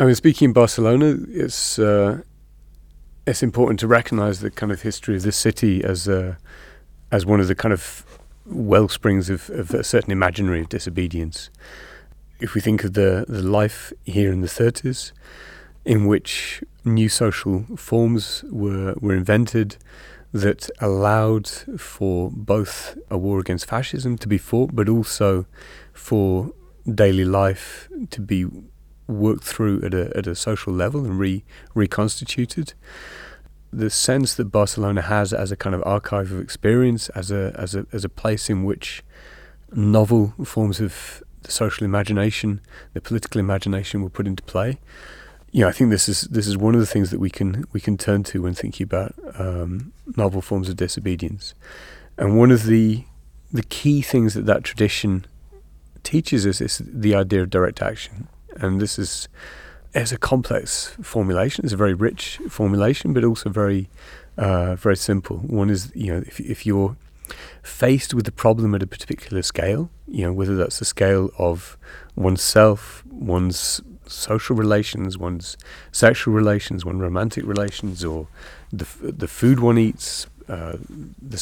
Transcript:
I mean, speaking in Barcelona, it's uh, it's important to recognise the kind of history of this city as a, as one of the kind of well springs of, of a certain imaginary of disobedience. If we think of the, the life here in the 30s, in which new social forms were were invented that allowed for both a war against fascism to be fought, but also for daily life to be worked through at a at a social level and re reconstituted. The sense that Barcelona has as a kind of archive of experience, as a as a as a place in which novel forms of the social imagination, the political imagination were put into play. Yeah, I think this is this is one of the things that we can we can turn to when thinking about um, novel forms of disobedience, and one of the the key things that that tradition teaches us is the idea of direct action and this is it's a complex formulation. It's a very rich formulation, but also very uh, very simple. One is you know if if you're faced with a problem at a particular scale, you know whether that's the scale of oneself, one's social relations, one's sexual relations, one's romantic relations, or the the food one eats, uh, the